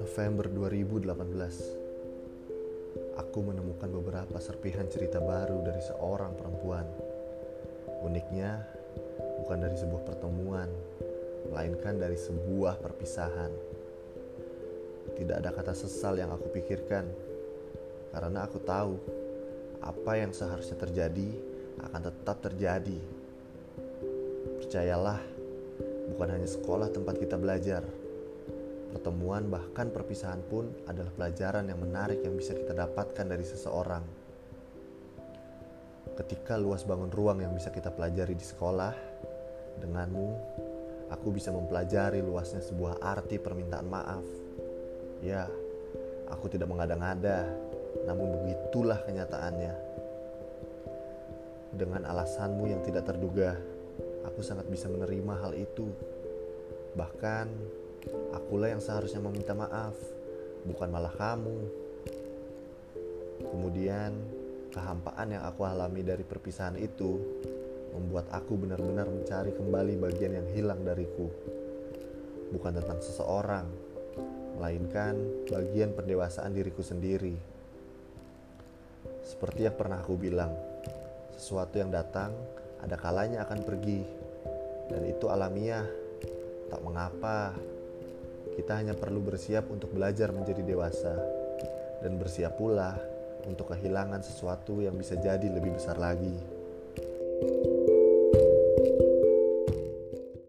November 2018 Aku menemukan beberapa serpihan cerita baru dari seorang perempuan. Uniknya, bukan dari sebuah pertemuan Melainkan dari sebuah perpisahan. Tidak ada kata sesal yang aku pikirkan Karena aku tahu Apa yang seharusnya terjadi akan tetap terjadi Percayalah, bukan hanya sekolah tempat kita belajar Pertemuan bahkan perpisahan pun adalah pelajaran yang menarik yang bisa kita dapatkan dari seseorang. Ketika luas bangun ruang yang bisa kita pelajari di sekolah, denganmu, aku bisa mempelajari luasnya sebuah arti permintaan maaf. Ya, aku tidak mengada-ngada, namun begitulah kenyataannya. Dengan alasanmu yang tidak terduga, aku sangat bisa menerima hal itu. Bahkan, Akulah yang seharusnya meminta maaf, bukan malah kamu. Kemudian, kehampaan yang aku alami dari perpisahan itu membuat aku benar-benar mencari kembali bagian yang hilang dariku. Bukan tentang seseorang, melainkan bagian pendewasaan diriku sendiri. Seperti yang pernah aku bilang, sesuatu yang datang ada kalanya akan pergi, dan itu alamiah. Tak mengapa, kita hanya perlu bersiap untuk belajar menjadi dewasa dan bersiap pula untuk kehilangan sesuatu yang bisa jadi lebih besar lagi.